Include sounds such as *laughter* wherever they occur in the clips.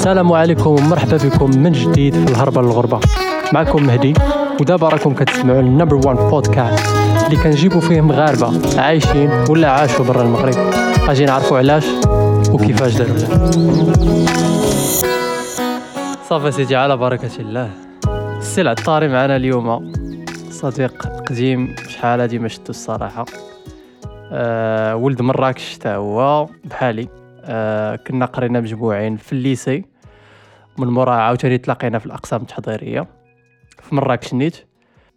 السلام عليكم ومرحبا بكم من جديد في الهربة للغربة. معكم مهدي ودابا راكم كتسمعوا النمبر 1 بودكاست اللي كنجيبوا فيه مغاربة عايشين ولا عاشوا برا المغرب. أجي نعرفوا علاش وكيفاش داروا صافي سيدي على بركة الله. السي العطاري معنا اليوم. صديق قديم شحال هادي ما شفتو الصراحة. أه ولد مراكش تا هو بحالي. أه كنا قرينا مجموعين في ال lycée. من مورا عاوتاني تلاقينا في الأقسام التحضيرية. في مراكش نيت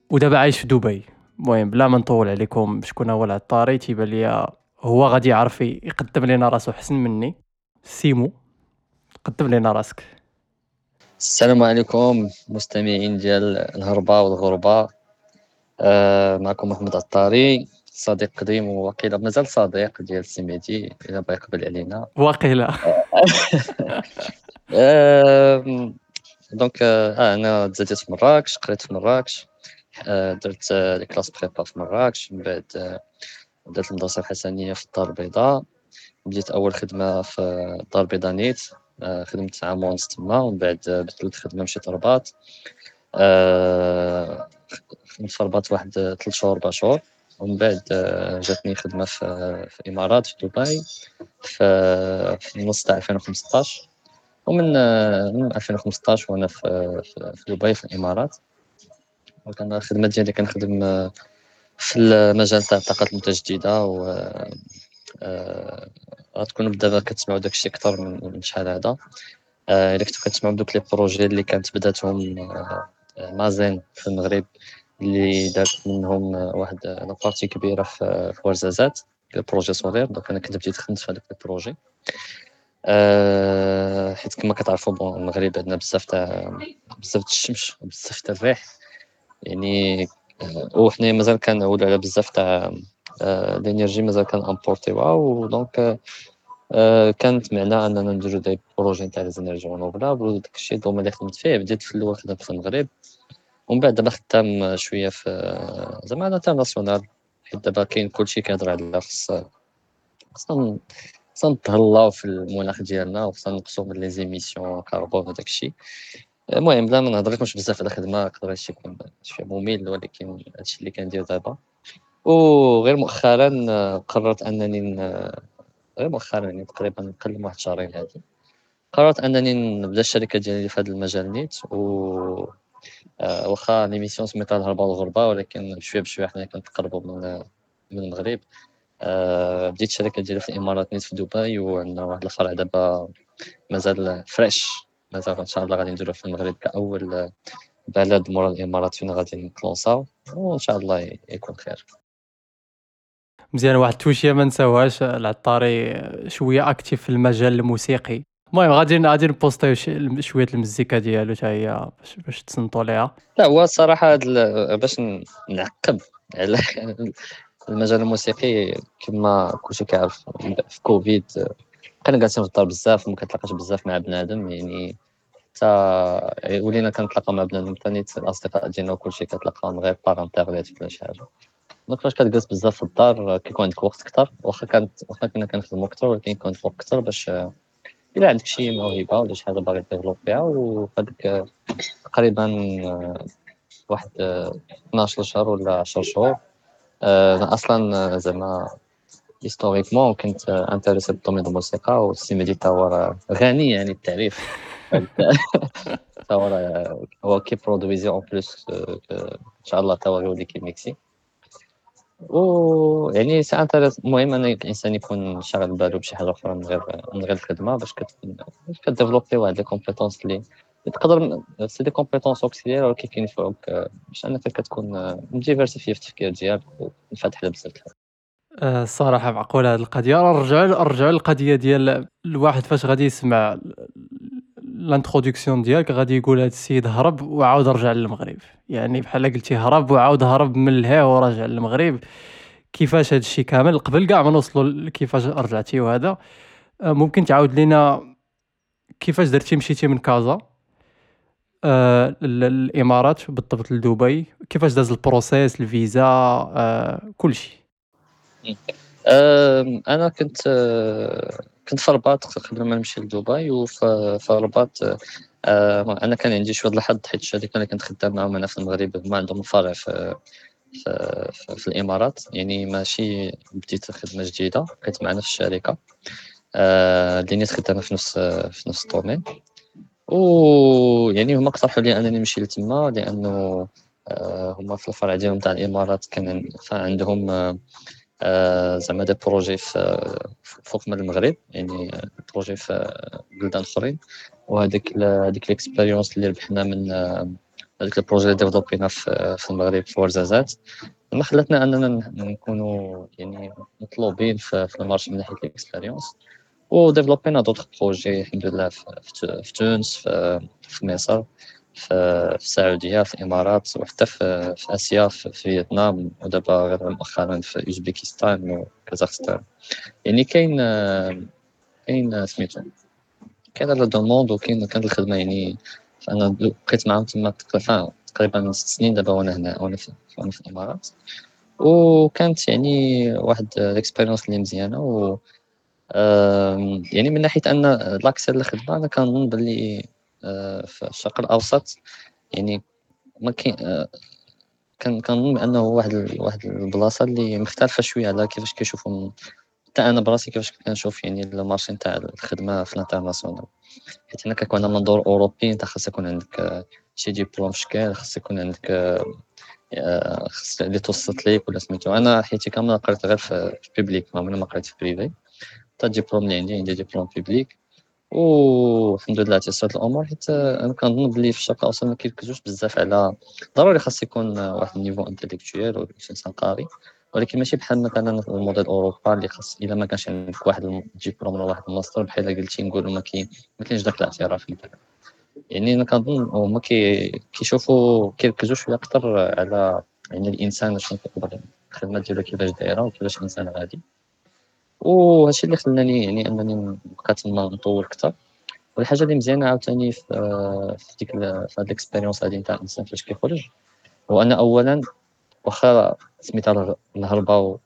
ودابا عايش في دبي. المهم بلا ما نطول عليكم شكون هو العطاري تيبان ليا هو غادي يعرف يقدم لنا راسو احسن مني. سيمو قدم لنا راسك. السلام عليكم مستمعين ديال الهربة والغربة آه معكم محمد عطاري صديق قديم وقيل مازال صديق ديال سيميدي إلا بغى يقبل علينا. واقيلا. آه *laughs* donc آه أنا تزاديت في مراكش قريت في مراكش آه درت آه les classes prépa في مراكش من بعد درت المدرسة الحسنية في الدار البيضاء. بديت أول خدمة في الدار البيضاء نيت خدمت عام ونص تما ومن بعد بدلت خدمة مشيت رباط خدمت في رباط واحد ثلاث شهور أربع شهور. ومن بعد جاتني خدمة في, الإمارات في دبي في, النص تاع 2015 ومن آه من 2015 وأنا في, في, دبي في الإمارات. وكان الخدمة ديالي كنخدم آه في المجال تاع الطاقات المتجددة و آه، غتكونوا دابا كتسمعوا داكشي أكثر من شحال هذا. آه، إلا كنتو كتسمعوا دوك لي بروجي اللي كانت بداتهم آه، مازن في المغرب اللي دارت منهم واحد la partie كبيرة في ورزازات projet solaire donc أنا كنت بديت خدمت في هذاك ال projet حيت كما كتعرفوا bon المغرب عندنا بزاف تاع بزاف الشمس وبزاف تاع الريح. يعني وحنا مازال كنعولو على بزاف تاع ال énergie مازال كن importerيوها و donc كانت معنا أننا نديرو des projets تاع les énergies renouvelables وداك الشيء ال domaine اللي خدمت فيه. بديت في الأول خدمت في المغرب. ومن بعد دابا خدام شوية في زعما international. حيت دابا كاين كلشي كيهضر على خص خصنا خصنا نتهلاو في المناخ ديالنا وخصنا نقصو من les émissions carbone وداك الشيء. المهم بلا ما نهضر لكمش بزاف على الخدمه يقدر هادشي يكون شوية ممل ولكن هادشي اللي كندير دابا. وغير مؤخرا قررت أنني غير مؤخرا يعني تقريبا قل واحد شهرين هادي. قررت أنني نبدأ الشركة ديالي في هذا المجال نيت و آه، واخا l'émission سميتها الهربة والغربة ولكن بشوية بشوية حنا كنتقربوا من من المغرب. بديت الشركة ديالي في الإمارات نيت في دبي وعندنا واحد الفرع دابا مازال فريش. مازال إن شاء الله غادي نديرو في المغرب كأول بلد مورا الإمارات فين غادي نت lanceاو وإن شاء الله يكون خير. مزيان واحد ال touche ما نساوهاش العطاري شوية actif في المجال الموسيقي. المهم غادي غادي نـ poster يو شوية المزيكا ديالو حتى هي باش باش تصنتوا ليها. لا هو الصراحه باش نعقب على *laughs* المجال الموسيقي كما كلشي كيعرف في كوفيد كنا جالسين في الدار بزاف ما كنتلاقاش بزاف مع بنادم يعني حتى ولينا كنتلاقى مع بنادم ثاني الأصدقاء ديالنا وكلشي كتلاقاهم غير par internet ولا شي حاجة. donc فاش كتجلس بزاف في الدار كيكون عندك وقت أكثر. واخا كانت واخا كنا كنخدمو أكثر ولكن عندك وقت أكثر باش إلا عندك شي موهبة ولا شي حاجة باغي développer يها وهذاك تقريبا واحد 12 شهر ولا 10 شهور. أنا أصلا زعما historiquement كنت intéressé بال domaine الموسيقى والسيميدي تا *laughs* هو غني يعني التعريف تا هو هو كي produire ي en plus إن شاء الله تا هو يولي كيميكسي و يعني c'est intéressant المهم أن الإنسان يكون شاغل بالو بشي حاجة أخرى من غير من غير الخدمة باش كـ développer واحد les compétences اللي تقدر c'est des compétences auxiliaires ولكن كينفعوك باش أنك كتكون diversifié في التفكير ديالك وفاتح بزاف الصراحه معقوله هذه القضية نرجعوا نرجعوا للقضية ديال الواحد فاش غادي يسمع l'introduction ديالك غادي يقول هذا السيد هرب وعاود رجع للمغرب. يعني بحال قلتي هرب وعاود هرب من لهيه ورجع للمغرب. كيفاش هذا الشيء كامل؟ قبل كاع ما نوصلوا كيفاش رجعتي وهذا. آه، ممكن تعاود لينا كيفاش درتي مشيتي من كازا؟ آه الإمارات بالضبط لدبي كيفاش داز ال process الفيزا آه كل شيء. أنا كنت كنت في الرباط قبل ما نمشي لدبي وفي الرباط آه أنا كان عندي شوية الحظ حيت الشركة اللي كنت خدام معاهم أنا في المغرب ما عندهم فرع في في, في, الإمارات. يعني ماشي بديت خدمة جديدة بقيت معنا في الشركة آه اللي نيت خدامة في نفس في نفس الدومين. و يعني هما اقترحوا لي أنني نمشي لتما لأنه آه هما في الفرع ديالهم تاع الإمارات كان عندهم آه زعما des projets فوق من المغرب يعني projets في بلدان أخرين. وهذيك هذيك l'expérience اللي ربحنا من هذيك ال projets اللي développer نا في, المغرب في ورزازات. ما خلاتنا أننا نكونوا يعني مطلوبين في, ال marché من ناحية ال expérience. و développer نا d'autres projets الحمد لله في, تونس في, مصر في, السعوديه في الامارات وحتى في, آسيا في, في فيتنام ودابا غير مؤخرا في أوزبكستان وكازاخستان يعني كاين كاين سميتو كاين la demande وكاين كانت الخدمة يعني فانا بقيت معاهم تما تقريبا ست سنين دابا وأنا هنا وأنا في, في الإمارات. وكانت يعني واحد ال expérience اللي مزيانة يعني من ناحية أن l'accès للخدمه أنا كنظن باللي آه، في الشرق الأوسط. يعني ما كاين آه، كنظن بانه واحد واحد البلاصة اللي مختلفة شوية على كيفاش كيشوفوا حتى أنا براسي كيفاش كنشوف يعني ال marché نتاع الخدمة في ال international. حيت هنا كيكون منظور أوروبي أنت خاص يكون عندك آه، شي ديبلوم شكل خاص يكون عندك خاص اللي توسط ليك ولا سميتو. أنا حياتي كاملة قريت غير في public ما ما قريت في privé حتى الدبلوم اللي عندي عندي diplôme public والحمد لله تيسرت الأمور حيت أنا كنظن بلي في الشرق الاوسط ما كيركزوش بزاف على ضروري خاص يكون واحد ال niveau intellectuel ولا انسان قاري ولكن ماشي بحال مثلا الموديل اوروبا اللي خاص الا ما كانش عندك واحد الدبلوم ولا واحد الماستر بحال قلتي نقولوا ما كاين ما كاينش داك الاعتراف يعني أنا كنظن هما كيشوفوا كيركزوا شوية أكثر على يعني الانسان شنو كيقدر الخدمه ديالو كيفاش دايره وكيفاش انسان غادي وهادشي اللي خلاني يعني أنني نبقى تما نطول أكثر والحاجة اللي مزيانة عاوتاني في في ديك في هاد الإكسبيريونس هادي نتاع الإنسان فاش كيخرج هو أن اولا واخا سميتها الهربة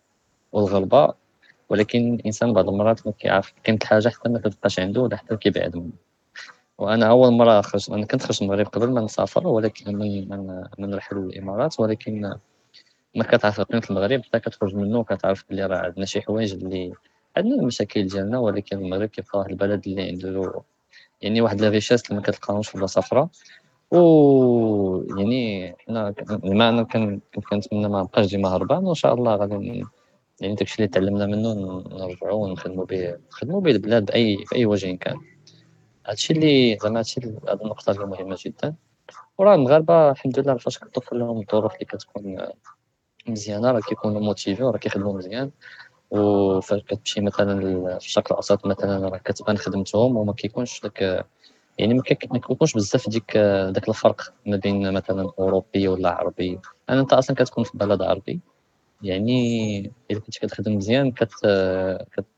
والغلبة ولكن الإنسان بعض المرات ما كيعرف كاين حاجة حتى ما كتبقاش عنده ولا حتى كيبعد منه. وأنا أول مرة خرجت أنا كنت خرجت المغرب قبل ما نسافر ولكن من من, من نرحل للإمارات ولكن ما كتعرف قيمة المغرب حتى كتخرج منه وكتعرف بلي راه عندنا شي حوايج اللي عندنا المشاكل ديالنا ولكن المغرب كيبقى واحد البلد اللي عنده يعني واحد richesse اللي ما كتلقاهمش في بلاصة أخرى. و يعني حنا بما أنا كنتمنى ما نبقاش ديما هربان وإن شاء الله غادي يعني داكشي اللي تعلمنا منه نرجعو ونخدمو به نخدمو به البلاد باي بأي وجه كان. هادشي اللي زعما هادشي هاد النقطة اللي مهمة جدا. وراه المغاربة الحمد لله فاش كتوفر لهم الظروف اللي كتكون مزيانة راه كيكونوا موتيفي وراه كيخدموا مزيان. وفاش كتمشي مثلا في الشرق الأوسط مثلا راه كتبان خدمتهم وما كيكونش داك يعني ما كيكونش بزاف ديك داك الفرق ما بين مثلا أوروبي ولا عربي. أنا أنت أصلا كتكون في بلد عربي. يعني الا كنت كتخدم مزيان كت.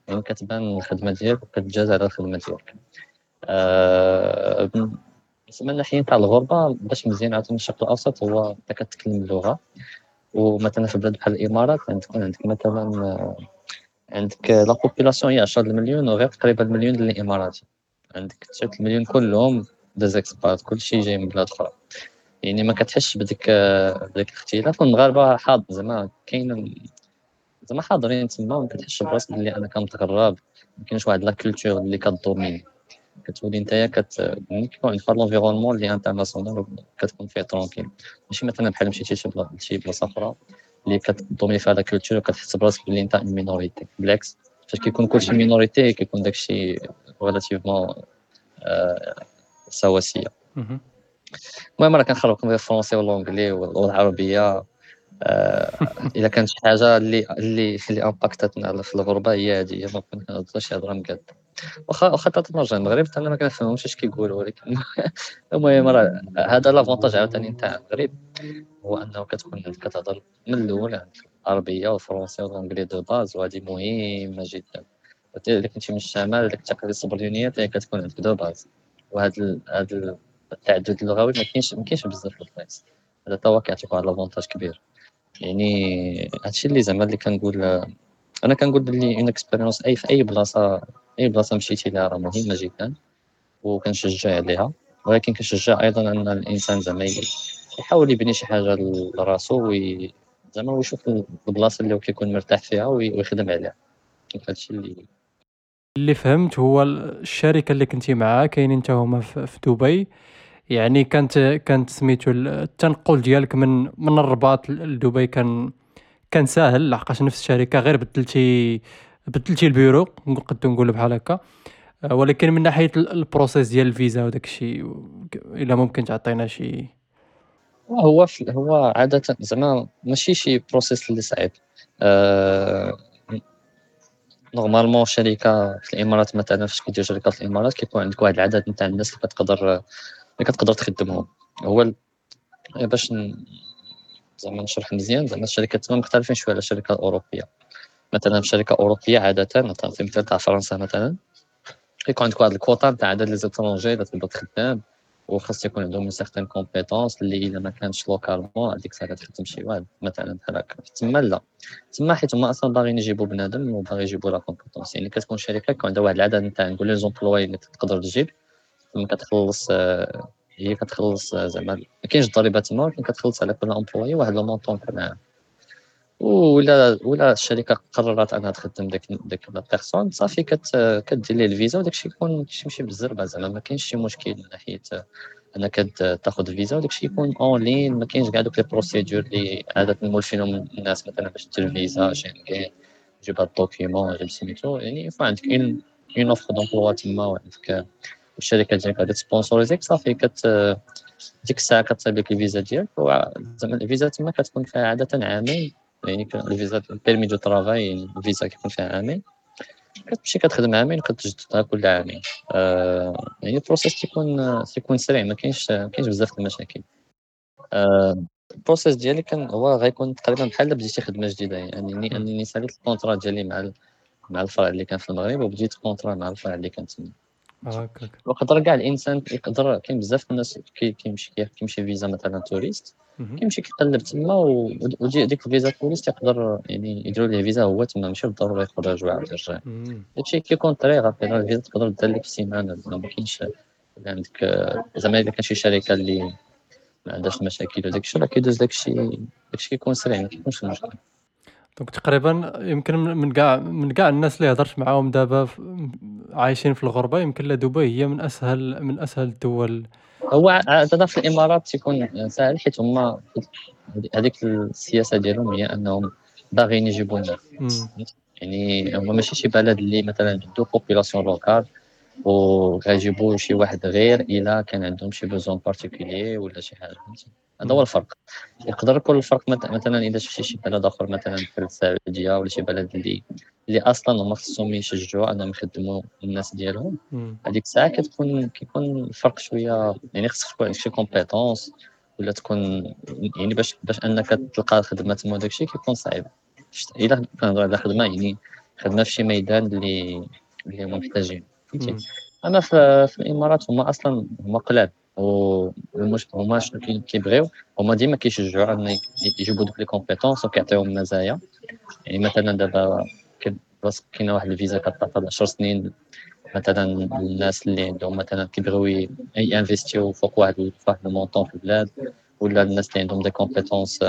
يعني كتبان الخدمة ديالك وكتجاز على الخدمة ديالك. أه... من الناحيه تاع الغربة باش مزيان عاوتاني الشرق الأوسط هو انت كتكلم اللغة. ومثلا في بلاد بحال الإمارات عندك عندك مثلا عندك la population هي 10 مليون وغير تقريبا مليون ديال الإمارات. عندك 9 المليون كلهم des expats كلشي جاي من بلاد أخرى. يعني ما كتحسش بديك بديك الاختلاف. والمغاربه حاضر زعما كاين زعما حاضرين تما وما كتحسش براسك بلي أنا كنتغرب ما كاينش واحد la culture اللي كـ dominer كتولي نتايا كت كيكون عندك l'environnement اللي international كتكون فيه tranquille ماشي مثلا بحال مشيتي لشي بلاصة أخرى. اللي كت dominer فيها la culture وكتحس براسك بلي أنت minorité بالعكس فاش كيكون كلشي minorité كيكون داكشي relativement سواسية. المهم راه كنخربكم غير الفرونسي والأنجلي والعربية. آه إذا كانت شي حاجة اللي اللي اللي impacter تنا في الغربة هي هذه ما كنهضرش هضرة مقاده واخا واخا تنرجع المغرب حتى أنا ما كنفهمهمش اش كيقولوا ولكن المهم راه هذا l'avantage عاوتاني نتاع المغرب هو انه كتكون كتهضر من الأول العربيه والفرنسيه والانجلي de base وهذه مهمه جدا الا كنتي من الشمال ديك التقاليد الصبريونيه حتى كتكون عندك de base وهذا هذا التعدد اللغوي ما كاينش ما كاينش بزاف في البلايص هذا هو كيعطيك واحد l'avantage كبير يعني هادشي اللي زعما اللي كنقول أنا كنقول بلي une expérience اي في اي بلاصه أي بلاصة مشيتي ليها راه مهمة جدًا، وكنشجّع عليها، ولكن كنشجّع أيضًا أن الإنسان زعما يحاول يبني شي حاجة لراسو وي زعما ويشوف البلاصة اللي هو كيكون مرتاح فيها ويخدم عليها، هادشي اللي اللي فهمت هو الشركة اللي كنتي معاها كاينين حتى هما في دبي، يعني كانت كانت سميتو التنقل ديالك من من الرباط لدبي كان كان ساهل لحقاش نفس الشركة غير بدلتي بدلتي البيرو نقدروا نقولوا بحال هكا. ولكن من ناحية ال process ديال الفيزا وداك الشيء إلا ممكن تعطينا شي. هو هو عادة زعما ماشي شي process اللي صعيب. أه... normalement شركة في الإمارات مثلا فاش كدير شركة في الإمارات كيكون عندك واحد العدد نتاع الناس اللي كتقدر اللي كتقدر تخدمهم. هو باش زعما نشرح مزيان زعما الشركات تما مختلفين شوية على الشركة الأوروبية. مثلا في شركة أوروبية عادة نعطي مثال تاع فرنسا مثلا كيكون عندك واحد الكوطا نتاع عدد les étrangers اللي تقدر تخدم وخاص يكون عندهم une certaine compétence اللي الا ما كانش localement هذيك الساعة تخدم شي واحد مثلا بحال هكا تما لا. تما حيت هما أصلا باغيين يجيبوا بنادم وباغي يجيبوا la compétence يعني كتكون شركة كيكون عندها واحد العدد نتاع نقول les employés اللي تقدر تجيب ثم كتخلص هي كتخلص زعما ما كاينش ضريبه تما ولكن كتخلص على كل employé واحد le montant عام ولا ولا الشركة قررت أنها تخدم ديك ديك la personne. صافي كدير ليه الفيزا وداك الشيء يكون كيمشي بالزربة زعما. ما كاينش شي مشكل من ناحية أنك تاخذ الفيزا وداك الشيء يكون en ligne ما كاينش كاع دوك les procédures اللي عاده مولفينهم الناس مثلا باش دير الفيزا شنغين جيب هاد ال document جيب سميتو يعني يكون عندك une une offre d'emploi تما وعندك الشركة ديالك غادي ت sponsoriser يك. صافي كت ديك الساعة كتصايب لك الفيزا ديالك زعما الفيزا تما كتكون فيها عادة عامين. يعني الفيزا permis de travail الفيزا كيكون فيها عامين كتمشي كتخدم عامين وكتجددها كل عامين آه يعني ال process تيكون تيكون سريع ما كاينش كاينش بزاف المشاكل آه ال process ديالي كان هو غيكون تقريبا بحال بديتي خدمه جديده يعني اني انني ساليت ال contrat ديالي مع مع الفرع اللي كان في المغرب وبديت contrat مع الفرع اللي كان تما هكاك وقدر كاع الانسان يقدر كاين بزاف الناس كيمشي كيمشي فيزا مثلا touriste كيمشي كيقلب تما وديك الفيزا touriste يقدر يعني يديروا ليه فيزا هو تما ماشي بالضرورة يخرج ويعاود يرجع داكشي كيكون très rapide الفيزا تقدر دير لك في سيمانة. ما كاينش عندك زعما الا كان شي شركة اللي ما عندهاش مشاكل وداك الشيء راه كيدوز داك الشيء داك الشيء كيكون سريع ما كيكونش مشكل. donc تقريبا يمكن من كاع من كاع الناس اللي هضرت معاهم دابا عايشين في الغربة يمكن لا دبي هي من اسهل من أسهل الدول هو عاده في الإمارات تيكون ساهل حيت هما هذيك السياسة ديالهم هي أنهم باغيين يجيبوا الناس يعني هما ماشي شي بلد اللي مثلا عنده population locale وغيجيبوا شي واحد غير إلا كان عندهم شي besoin particulier ولا شي حاجة. هذا هو الفرق. يقدر يكون الفرق مثلا إذا شفتي شي بلد آخر مثلا في السعودية ولا شي بلد اللي اللي أصلا هما خصهم يشجعوا أنهم يخدموا الناس ديالهم. هذيك الساعة كتكون كيكون الفرق شوية يعني خصك تكون عندك شي كومبيتونس ولا تكون يعني باش باش أنك تلقى خدمة تما وداك الشيء كيكون صعيب. إلا كنهضروا على خدمة يعني خدمة في شي ميدان اللي اللي هما محتاجين. أنا في, في الإمارات هما أصلا هما قلال والمش هما شنو كيبغيو هما ديما كيشجعوا إن يجيبوا دوك les compétences وكيعطيوهم مزايا. يعني مثلا دابا كاينة واحد الفيزا كتعطى 10 سنين مثلا الناس اللي عندهم مثلا كيبغيو investi يو فوق واحد واحد ال montant في البلاد ولا الناس اللي عندهم des compétences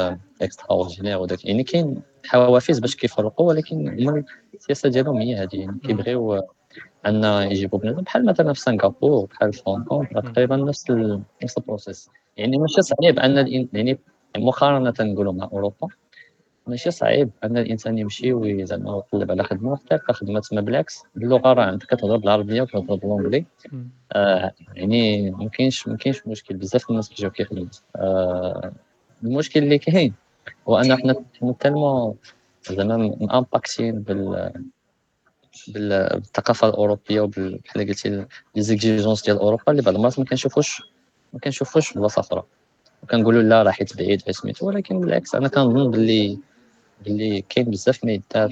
extraordinaires وداك يعني كاين حوافز باش كيفرقوا ولكن هما السياسة ديالهم هي هذه يعني كيبغيو أن يجيبوا بنادم بحال مثلا في سنغافور بحال في هونغ كونغ تقريبا نفس. نفس ال process. يعني ماشي صعيب أن يعني مقارنة نقولوا مع أوروبا ماشي صعيب أن الإنسان يمشي وزعما يطلب على خدمة وحتى يلقى خدمة تما بالعكس. باللغة راه أنت كتهضر بالعربية وكتهضر بالانجلي آه يعني ما كاينش ما كاينش مشكل. بزاف الناس كيجيو كيخدموا. آه المشكل اللي كاين هو أن حنا tellement زعما مامباكتين بال بالثقافة الأوروبية وبحال قلتي لي زيكزيجونس ديال أوروبا اللي بعض المرات ما كنشوفوش ما كنشوفوش بلاصه أخرى وكنقولوا لا راه حيت بعيد حيت سميتو ولكن بالعكس أنا كنظن باللي باللي كاين بزاف ما يدار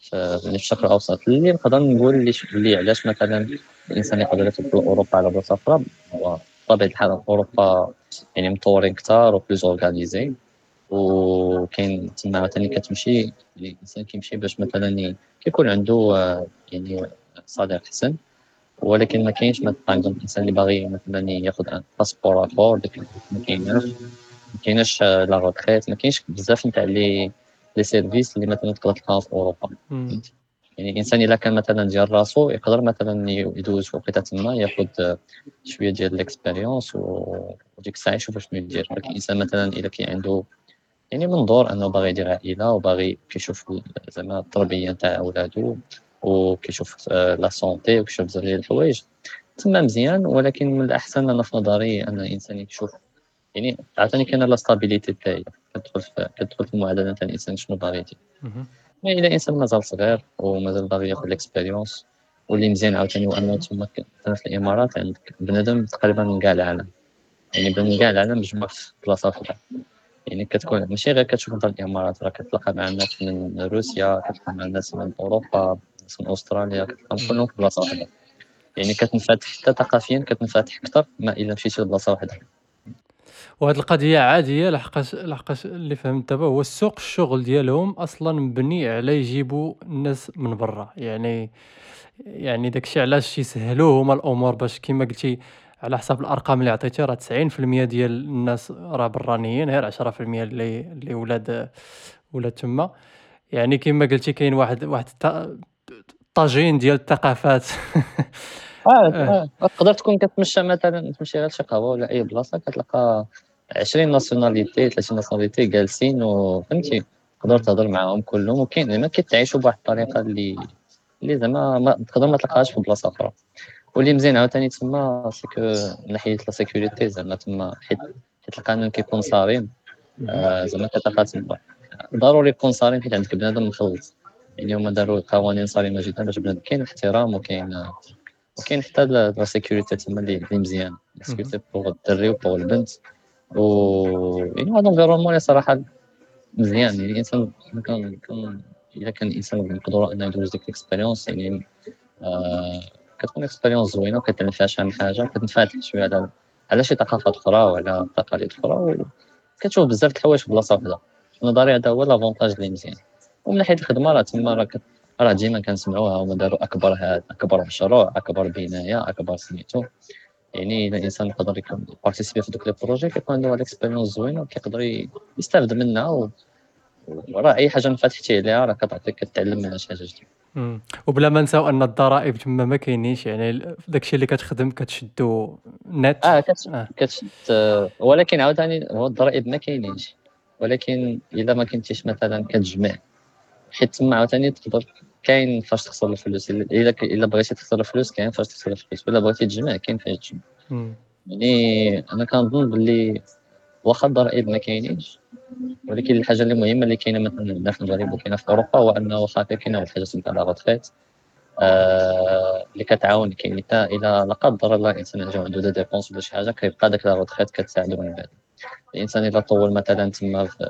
في الشرق الأوسط. اللي نقدر نقول اللي علاش مثلا الإنسان يقدر يدخل أوروبا على بلاصه أخرى هو بطبيعه الحال أوروبا يعني مطورين كثار و plus organisés وكاين تما عاوتاني كتمشي يعني الإنسان كيمشي باش مثلا كيكون عنده آه، يعني صديق حسن. ولكن ما كاينش مثلا الانسان اللي باغي مثلا ياخذ passeport اخر ما كايناش. ما كايناش la retraite ما كاينش بزاف نتاع les les services اللي مثلا تقدر تلقاها في أوروبا. يعني الإنسان إلا كان مثلا ديال راسو يقدر مثلا يدوز في وقيته تما ياخذ شوية ديال ال expérience وديك الساعة يشوف شنو يدير. ولكن الإنسان مثلا إلا كاين عنده يعني منظور أنه باغي يدير عائلة وباغي كيشوف زعما التربية نتاع اولادو وكيشوف la santé وكيشوف بزاف ديال الحوايج. تما مزيان ولكن من الأحسن أنا في نظري أن الإنسان يشوف يعني عاوتاني كاينة la stabilité تاعي. كتدخل في كتدخل في المعادله تاع الإنسان شنو باغي يدير. mais إلا الانسان مازال صغير ومازال باغي ياخذ ال expérience واللي مزيان عاوتاني هو انه تما في الإمارات عندك. بنادم تقريبا من كاع العالم. يعني من كاع العالم مجموع في بلاصة واحدة يعني كتكون ماشي غير كتشوف مثلا الإمارات راه كتلقى مع الناس من روسيا كتلقى مع الناس من أوروبا ناس من أستراليا كتلقاهم كلهم في بلاصة واحدة يعني كتنفتح حتى ثقافيا كتنفتح أكثر ما إلا مشيتي لبلاصة واحدة وهاد القضية عادية لحقاش لحقاش اللي فهمت دابا هو السوق الشغل ديالهم أصلا مبني على يجيبوا الناس من برا. يعني يعني داكشي علاش يسهلوا هما الأمور باش كما قلتي على حسب الأرقام اللي عطيتي راه 90% ديال الناس راه برانيين غير 10% اللي اللي ولاد ولاد تما. يعني كما قلتي كاين واحد واحد طاجين ديال الثقافات. آه *laughs* آه تقدر تكون كتمشى مثلا تمشي غير شي قهوة ولا أي بلاصة كتلقى 20 ناسيوناليتي 30 ناسيوناليتي جالسين وفهمتي تقدر تهضر معاهم كلهم. وكاين زعما كيتعيشوا بواحد الطريقة اللي اللي زعما تقدر ما تلقاهاش في بلاصة أخرى. واللي مزيان عاوتاني تما c'est que من ناحية la sécurité زعما تما حيت حيت القانون كيكون صارم آه زعما كتلقى تما. ضروري يكون صارم حيت عندك بنادم مخلص. يعني هما داروا قوانين صارمة جدا باش بنادم كاين احترام وكاين وكاين حتى la sécurité تما اللي مزيان. sécurité pour الدري و pour البنت. و يعني هذا environnement اللي صراحة مزيان. يعني الإنسان كان إذا كان الإنسان بالقدره انه يدوز ديك ال expérience يعني آه كتكون expérience زوينة وكتنفعش عن حاجة وكتنفتح شوية على على شي ثقافات أخرى وعلى تقاليد أخرى وكتشوف بزاف د الحوايج في بلاصة وحدة نظري هذا هو l'avantage اللي مزيان ومن ناحية الخدمة راه تما راه راه ديما كنسمعوها هما داروا أكبر هاد أكبر مشروع أكبر بناية أكبر سميتو يعني إلا الإنسان يقدر يكون participer في دوك les projets كيكون عنده ال expérience زوينة وكيقدر يستافد منها. وراه أي حاجة نفتحتي عليها راه كتعطيك كتعلم منها شي حاجة جديدة. وبلا ما نساو أن الضرائب تما ما كاينينش يعني داكشي اللي كتخدم كتشدو نت؟ آه كتشد آه. كتشد ولكن عاوتاني هو الضرائب ما كاينينش. ولكن إلا ما كنتيش مثلا كتجمع حيت تما عاوتاني تقدر كاين فاش تخسر الفلوس الا إلا بغيتي تخسر الفلوس كاين فاش تخسر الفلوس. ولا بغيتي تجمع كاين فاش تجمع. يعني أنا كنظن باللي واخا الضرائب ما كاينينش ولكن الحاجة اللي مهمة اللي كاينة مثلا في المغرب وكاينة في أوروبا هو أنه واخا كاينة واحد الحاجة سميتها la retraite آه اللي كتعاون كاين حتى إلى لا قدر الله الإنسان جا عنده des dépenses ولا شي حاجة كيبقى داك la retraite كتساعدو من بعد. الإنسان إذا طول مثلا تما في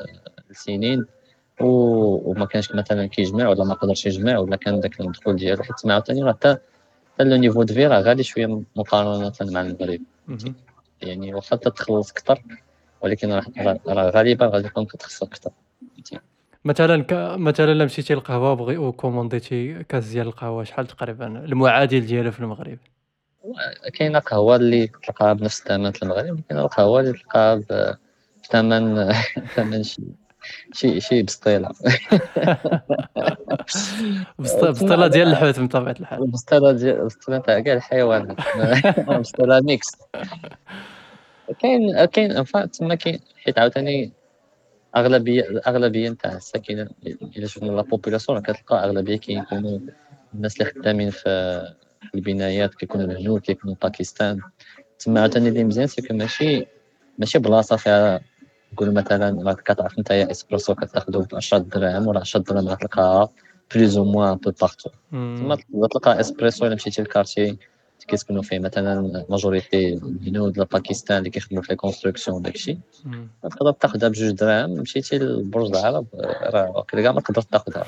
السنين وما كانش مثلا كيجمع ولا ما قدرش يجمع ولا كان داك الدخول ديالو حيت عاوتاني راه حتى le niveau de vie راه غالي شوية مقارنة مع المغرب. يعني واخا تخلص أكثر ولكن راه غالبا غادي تكون كتخسر أكثر مثلا ك... مثلا الا مشيتي للقهوة بغي وكومونديتي كاس ديال القهوة شحال تقريبا المعادل ديالها في المغرب؟ كاينة قهوة اللي تلقاها بنفس الثمن في المغرب وكاينة القهوه اللي تلقاها بثمن *laughs* ثمن شي شي شي بسطيلة. *laughs* بسطيلة ديال الحوت بطبيعة الحال. بسطيلة ديال بسطيلة تاع كاع الحيوانات. *laughs* بسطيلة ميكس. كاين كاين تما كاين حيت عاوتاني أغلبية الاغلبيه نتاع الساكنه إلا شفنا la population كتلقى أغلبية كيكونوا الناس اللي خدامين في البنايات كيكونوا الهنود كيكونوا باكستان. تما عاوتاني اللي مزيان c'est que ماشي ماشي بلاصة فيها نقول مثلا كتعرف أنت إسبريسو كتاخذو ب 10 دراهم ولا 10 دراهم غتلقاها plus ou moins partout تما تلقى إسبريسو إلا مشيتي لل quartier كيسكنوا فيه مثلا majorité الهنود باكستان اللي كيخدموا في ال construction داكشي تقدر تاخذها بجوج دراهم مشيتي لبرج العرب راه كاع ما تقدر تاخذها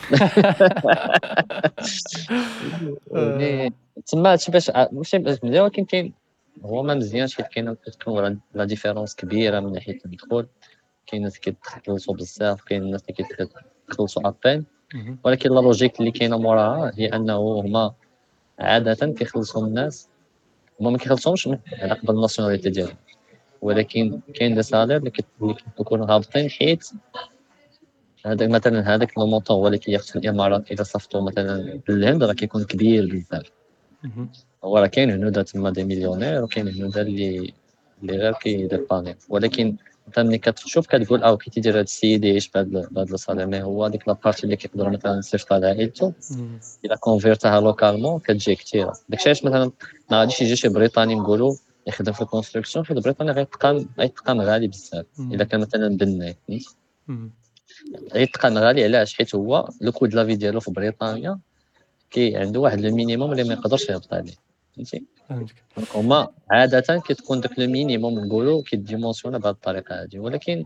تما باش ماشي مزيان ولكن كاين هو ما مزيانش حيت كاين كتكون la différence كبيره من ناحيه الدخول كاين ناس كيتخلصوا بزاف كاين ناس اللي كيتخلصوا ابين ولكن la logique اللي كاينة موراها هي انه هما عادة كيخلصوا الناس. هما ما كيخلصهمش على قبل ال nationalité ديالهم. ولكن كاين des salaires اللي كيكونوا هابطين حيت هذاك مثلا هذاك le montant هو اللي كياخذ في الامارات إذا صفتو مثلا بالهند راه كيكون كبير بزاف. هو راه كاين هنودا تما des millionnaires وكاين هنودا اللي اللي غير كي dépanner ولكن انت ملي كتشوف كتقول آه كي تيدير هذا السيد يعيش بهذا ال salaire mais هو ديك la partie اللي كيقدر مثلا يصيفط لعائلته الا convertها localement كتجي كثيره داكشي علاش مثلا ما غاديش يجي شي بريطاني نقولوا يخدم في ال construction حيت بريطانيا غيتقام غيتقام غالي بزاف الا كان مثلا بناي غيتقام غالي علاش حيت هو le coût de la vie ديالو في بريطانيا كي عنده واحد le minimum اللي ما يقدرش يهبط عليه فهمتي هما عادة كتكون داك le minimum نقولوا كي dimensionner بهذه الطريقة هذه ولكن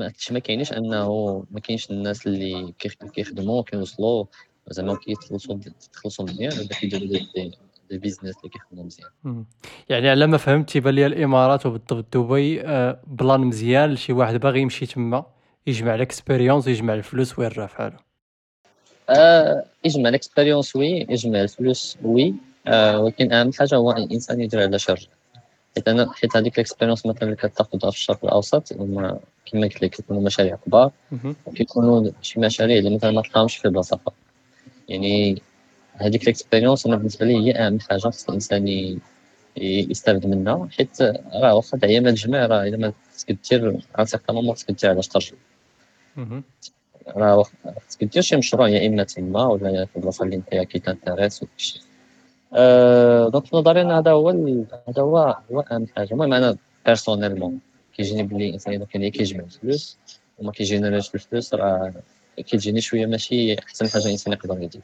هادشي ما كاينش أنه ما كاينش الناس اللي كيخدموا كيوصلوا زعما كيتخلصوا يتخلصوا مزيان ولا كيديروا des business اللي كيخدموا مزيان. يعني على ما فهمت تيبان لي الإمارات وبالضبط دبي آه، plan مزيان لشي واحد باغي يمشي تما يجمع ال expérience يجمع الفلوس ويرجع فحالو آه يجمع ال expérience oui يجمع الفلوس oui. آه ولكن أهم حاجة هو الإنسان يدير على شر. حيت أنا حيت هذيك ال expérience مثلا اللي كتاخذها في الشرق الأوسط هما كما قلت لك كيكونوا مشاريع كبار وكيكونوا شي مشاريع اللي مثلا ما تلقاهمش في البلاصه يعني هذيك ال expérience أنا بالنسبة لي هي أهم حاجة خص الإنسان يستافد منها. حيت راه واخا تعيا ما تجمع راه إلا ما خصك دير un certain moment خصك دير علاش ترجع راه خصك دير شي مشروع يا إما تما ولا في البلاصة اللي أنت كي t'intéresse في نظري هذا هو هذا هو هو اهم حاجة المهم أنا personnellement كيجيني بلي الانسان اذا كان كيجمع الفلوس وما كي générerيش الفلوس راه كتجيني شوية ماشي احسن حاجة الانسان يقدر يدير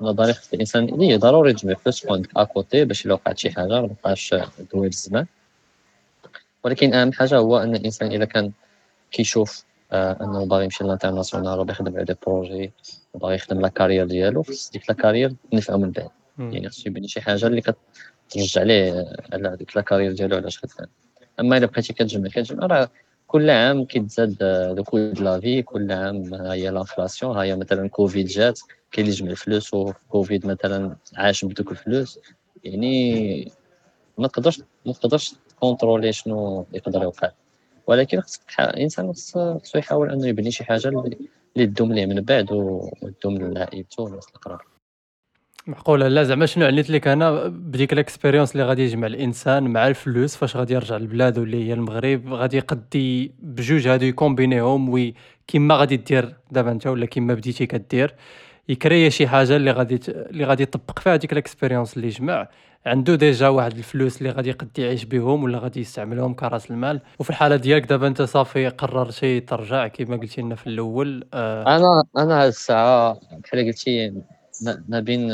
نظري خص الانسان اللي ضروري تجمع فلوس تكون à côté باش الا وقعت شي حاجة مابقاش دوي الزمان ولكن اهم حاجة هو ان الانسان اذا كان كيشوف آه انه باغي يمشي لل international وباغي يخدم على des projets وباغي يخدم la carrière ديالو خص ديك la carrière تنفعو من بعد يعني خصو يبني شي حاجة اللي كترجع ليه على ديك la carrière ديالو علاش خدام أما إلا بقيتي كتجمع كتجمع راه كل عام كيتزاد le coût de la vie كل عام هي l'inflation هي مثلا كوفيد جات كاين اللي جمع الفلوس وكوفيد مثلا عاش بدوك الفلوس. يعني ما تقدرش ما تقدرش t contrôler شنو يقدر يوقع. ولكن خصك الإنسان خصو يحاول أنه يبني شي حاجة اللي تدوم ليه من بعد وتدوم لعائلته والناس الاقرب معقولة لا زعما شنو عنيت لك أنا بديك ال expérience اللي غادي يجمع الإنسان مع الفلوس فاش غادي يرجع لبلادو اللي هي المغرب غادي يقدي بجوج هادو ي combinerهم oui كيما غادي دير دابا أنت ولا كيما بديتي كدير. يكري شي حاجة اللي غادي اللي غادي يطبق فيها ديك ل expérience اللي جمع عنده déjà واحد الفلوس اللي غادي يقد يعيش بهم ولا غادي يستعملهم كراس المال. وفي الحالة ديالك دابا أنت صافي قررتي ترجع كما قلتي لنا في الأول آه. أنا أنا هاد الساعة بحال قلتي ما بين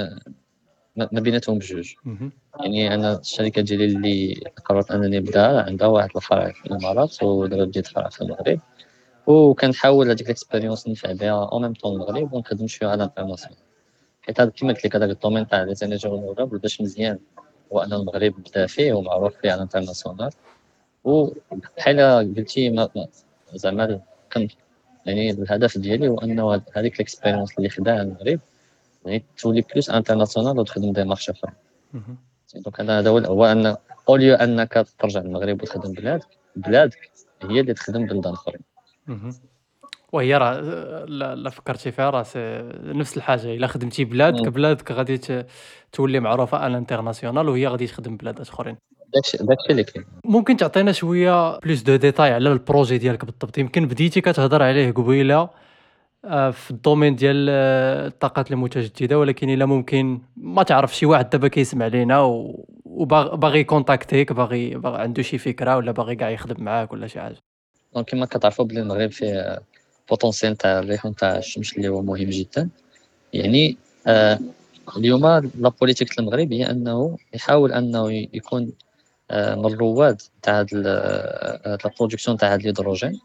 ما بيناتهم بجوج. يعني أنا الشركة ديالي اللي قررت أنني نبدا عندها واحد الفرع في الامارات ودابا بديت فرع في المغرب. وكنحاول هذيك ل expérience نفع بها en même temps المغرب ونخدم شوية على ال international حيت هذا كما قلت لك هذاك ال domaine تاع énergies renouvelables باش مزيان هو ان المغرب بدا فيه ومعروف فيه على ال international وبحال قلتي زعما يعني الهدف ديالي هو أنه هذيك ل expérience اللي خداها المغرب تولي plus international وتخدم des marchés اخرين donc أنا هذا هو au lieu أنك ترجع للمغرب وتخدم بلادك بلادك هي اللي تخدم بلدان أخرين. وهي راه لا فكرتي فيها راه نفس الحاجة. إلا خدمتي بلادك بلادك غادي تولي معروفة على ال international وهي غادي تخدم بلادات أخرين. داكشي داكشي اللي كاين. ممكن تعطينا شوية plus de détails على ال projet ديالك بالضبط؟ يمكن بديتي كتهضر عليه قبيلة في ال domaine ديال آه، الطاقات المتجددة ولكن إلا ممكن ما تعرف شي واحد دابا كيسمع لينا وباغي contacter ك باغي عنده شي فكرة ولا باغي كاع يخدم معاك ولا شي حاجة. donc كما كتعرفوا بلي المغرب فيه potentiel تاع الريحون تاع الشمس اللي هو مهم جدا. يعني آه اليوم la politique المغرب هي أنه يحاول أنه يكون آه من الرواد تاع هاد la production تاع هاد الهيدروجين.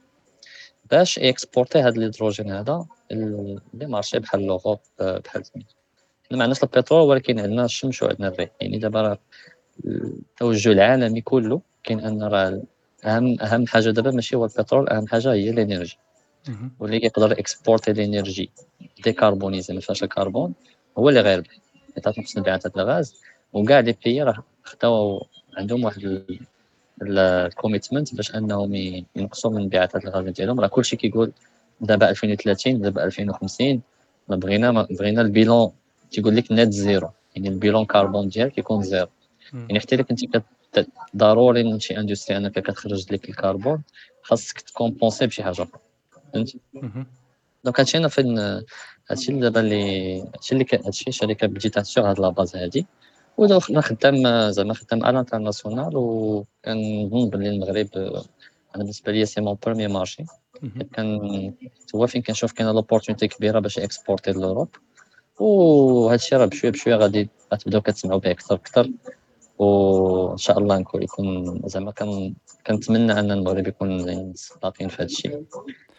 باش exporter هاد الهيدروجين هذا les marchés بحال l'Europe بحال حنا ما عندناش البترول ولكن عندنا الشمس وعندنا الريح. يعني دابا راه التوجه العالمي كله كاين أن راه اهم أهم حاجة دابا ماشي هو البترول أهم حاجة هي ل énergie. واللي يقدر exporter ل énergie décarbonisée ما فيهاش الكربون هو اللي غيربح تنقص انبعاثات الغاز. وكاع les pays راه خداو عندهم واحد ال commitment باش انهم ينقصوا من انبعاثات الغاز ديالهم. راه كلشي كيقول دابا 2030 دابا 2050 بغينا بغينا ال bilan. تيقول لك net zero يعني ال bilan carbone ديالك يكون زيرو يعني حتى إلا كنتي ضروري من شي industrie أنك كتخرج لك الكربون خاصك ت compenser بشي حاجة أخرى. فهمتي؟ donc هادشي أنا فين هادشي دابا اللي هادشي اللي هادشي الشركة بديتها sur هاد la base هادي. ودابا خدام زعما خدام على international وكنظن بلي المغرب أنا بالنسبة ليا c'est mon premier marché كان هو فين كنشوف كاينة l'opportunité كبيرة باش exporter l'Europe وهادشي راه بشوية بشوية غادي غتبداو كتسمعوا به أكثر أكثر وإن شاء الله نكون يكون زعما كنتمنى أن المغرب يكون سباقين في هذا الشيء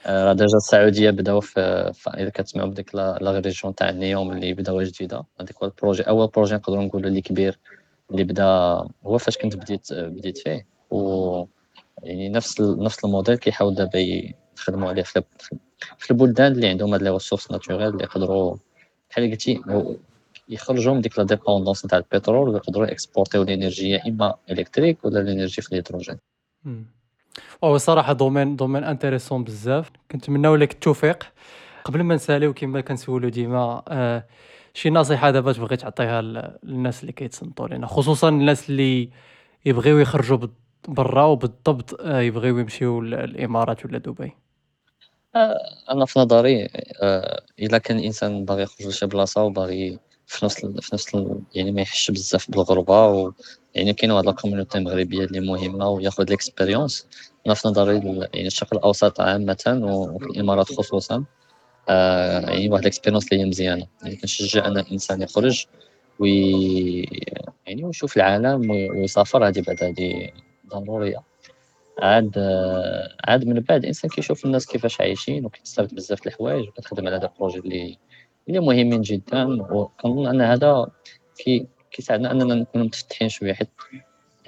آه، راه déjà السعودية بداو في إذا كتسمعوا بديك la région تاع النيوم اللي بداو جديدة. هذيك هو ال projet أول projet نقدروا نقولوا اللي كبير اللي بدا هو فاش كنت بديت بديت فيه. و يعني نفس نفس الموديل كيحاول دابا يخدموا عليه في في البلدان اللي عندهم هاد les ressources naturelles اللي يقدروا بحال قلتي يخرجوا من ديك la dépendance نتاع البترول ويقدروا exporter يو ل énergie يا اما électrique ولا ل énergie في الهيدروجين هو صراحة domaine domaine intéressant بزاف كنتمناو لك التوفيق قبل ما نساليو كما كنسولو ديما آه شي نصيحه دابا تبغي تعطيها للناس اللي كيتصنتوا لنا خصوصا الناس اللي يبغيو يخرجوا برا وبالضبط آه يبغيو يمشيو الامارات ولا دبي آه أنا في نظري الا كان الانسان باغي يخرج لشي بلاصه وباغي في نفس في نفس يعني ما يحسش بزاف بالغربة و يعني كاين واحد la communauté مغربية اللي مهمة وياخذ l'expérience أنا في نظري يعني الشرق الأوسط عامة وفي الإمارات خصوصا. آه يعني واحد ل expérience اللي هي مزيانة. يعني كنشجع ان الانسان يخرج oui يعني ويشوف العالم ويسافر هذه بعد هذه ضرورية. عاد عاد من بعد الانسان كيشوف الناس كيفاش عايشين وكيستافد بزاف د الحوايج وكتخدم على هذا ال projet اللي اللي مهمين جدا وكنظن ان هذا كي كيساعدنا اننا نكونوا متفتحين شوية حيت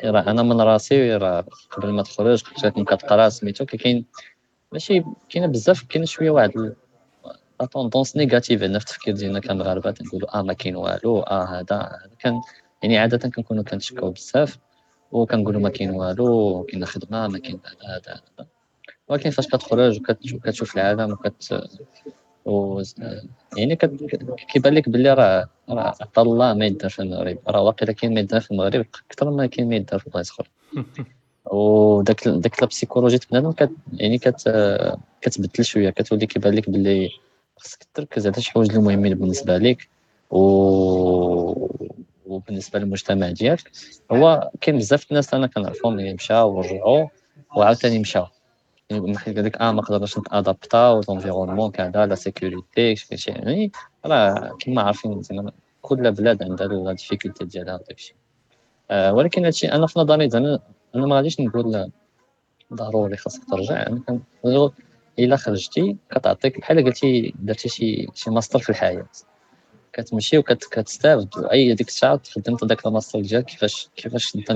راه أنا من راسي راه قبل ما تخرج كنت كتقرا سميتو كاين ماشي كاينة بزاف كاين شوية واحد la tendance négative عندنا في التفكير ديالنا كمغاربه تنقولوا آه ما كاين والو آه هذا كان يعني عاده كنكونوا كنتشكاو بزاف وكنقولوا ما كاين والو كاين خدمه ما كاين هذا هذا ولكن فاش كتخرج وكتشوف العالم وكت و يعني كيبان لك بلي راه راه عطا الله ما يدار في المغرب. راه واقيلا كاين ما يدار في المغرب أكثر ما كاين ما يدار في بلايص أخرى *laughs* وداك داك la psychologie بنادم كت يعني كت كتبدل شوية كتولي كيبان لك بلي خصك تركز على شي حوايج اللي مهمين بالنسبة لك. و وبالنسبة للمجتمع ديالك. هو كاين بزاف الناس أنا كنعرفهم اللي مشاو ورجعوا وعاوتاني مشاو. بحال قال لك آه ما قدرناش ن t'adapter l'environnement كذا la sécurité شي يعني راه كما عارفين زعما كل بلاد عندها la difficulté ديالها وداك الشيء آه ولكن هادشي أنا في نظري زعما أنا ما غاديش نقول ضروري خاصك ترجع أنا كنقول الا خرجتي كتعطيك بحال قلتي درتي شي شي ماستر في الحياة كتمشي وكتستافد واي ديك الساعة خدمت داك الماستر ديالك كيفاش كيفاش انت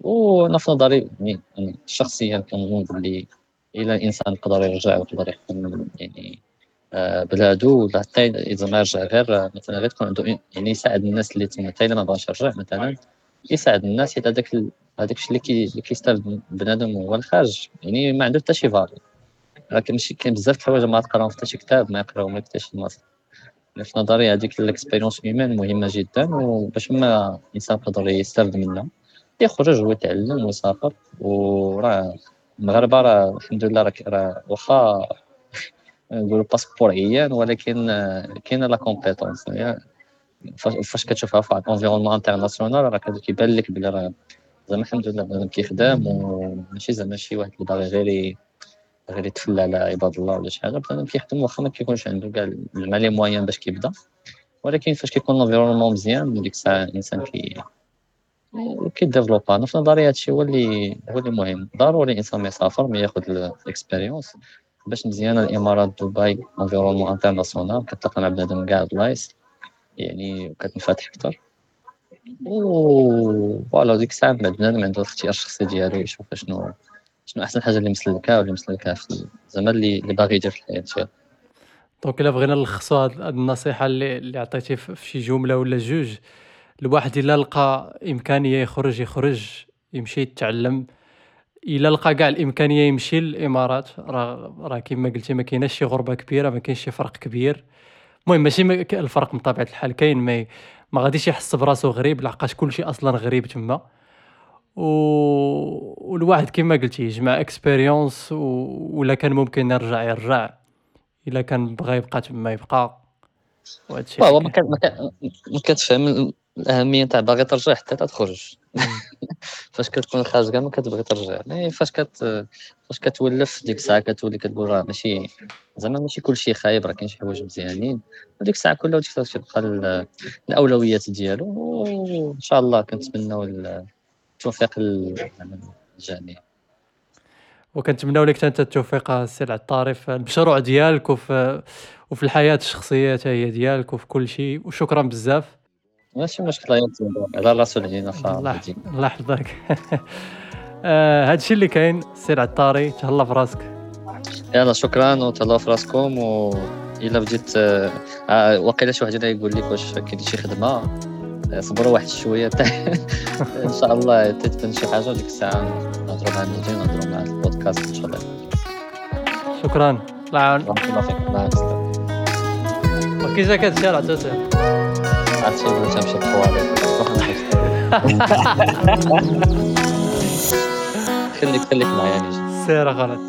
وأنا في نظري يعني شخصيا كنظن بلي الا الانسان يقدر يرجع ويقدر يحكم يعني آه، بلادو ولا حتى إذا ما رجع غير مثلا غير تكون عنده يعني يساعد الناس اللي تما حتى الا ما بغاش يرجع مثلا يساعد الناس حيت هذاك هذاك الشيء اللي كي اللي كيستافد بنادم هو الخارج يعني ما عنده حتى شي value راه ماشي كاين بزاف د الحوايج ما تقراهم في حتى شي كتاب ما يقراهم حتى شي مصدر في نظري هذيك ال expérience humaine مهمة جدا وباش ما الانسان يقدر يستافد منها. يخرج ويتعلم ويسافر وراه المغاربة راه الحمد لله راه راه واخا نقولوا passeport عيان ولكن كاينة la compétence فاش كتشوفها في environnement international راه كيبان لك بلي راه زعما الحمد لله بنادم كيخدم وماشي زعما شي واحد اللي باغي غير غير يتفلى على عباد الله ولا شي حاجة. بنادم كيخدم واخا ما كيكونش عنده كاع les moyens باش كيبدا ولكن فاش كيكون ال environnement مزيان ديك الساعة الإنسان كي كي développa أنا في نظري هادشي هو اللي هو اللي مهم. ضروري الإنسان يسافر ما ياخذ ال expérience باش مزيانه الإمارات دبي environnement international كتلاقى مع بنادم كاع البلايص يعني كتنفتح أكثر و voilà ديك الساعة بنادم عندو الاختيار الشخصي ديالو يشوف شنو شنو أحسن حاجة اللي مسلكها واللي مسلكها في زعما اللي اللي باغي يدير في الحياة. ديالو. donc إلا بغينا نلخصوا هاد النصيحة اللي اللي عطيتي في شي جملة ولا جوج الواحد إلا لقى إمكانية يخرج يخرج يمشي يتعلم. إلا لقى كاع الإمكانية يمشي للإمارات. راه راه كيما قلتي ما كايناش شي غربة كبيرة ما كاينش شي فرق كبير. المهم ماشي الفرق من طبيعة الحال كاين ما ما غاديش يحس براسو غريب لحقاش كلشي أصلا غريب تما. و... والواحد كما قلتي يجمع expérience و... ولا كان ممكن يرجع يرجع. إلا كان بغى يبقى تما يبقى. وهادشي ما كتفهم. الاهميه تاع باغي ترجع حتى تخرج *laughs* فاش كتكون خارج كاع ما كتبغي ترجع. mais فاش كت فاش كتولف ديك الساعة كتولي كتقول راه ماشي زعما ماشي كلشي خايب راه كاين شي حوايج مزيانين. وديك الساعة كل واحد كتبقى الأولويات ديالو. وإن شاء الله كنتمناو التوفيق للجميع وكنتمناو لك أنت التوفيق السي العطاري في المشروع ديالك وفي وفي الحياة الشخصية هي ديالك وفي كل شيء وشكرا بزاف. ماشي مشكله على راسو علينا الله الله يحفظك. *laughs* آه هادشي اللي كاين سي العطاري تهلا في راسك يلا شكرا وتهلا في راسكم و إلا بديت آه, آه، واقيلا شي واحد يقول لك واش كاين شي خدمة صبروا واحد شوية. *laughs* إن شاء الله تتبان شي حاجة ديك الساعة نهضروا مع المدير نهضروا مع البودكاست إن شاء الله. شكرا. الله يعاون بارك الله فيك مع السلامة. كي جاك هادشي راه بغيت نمشي الطواليت خليك خليك معايا نجي سير غلط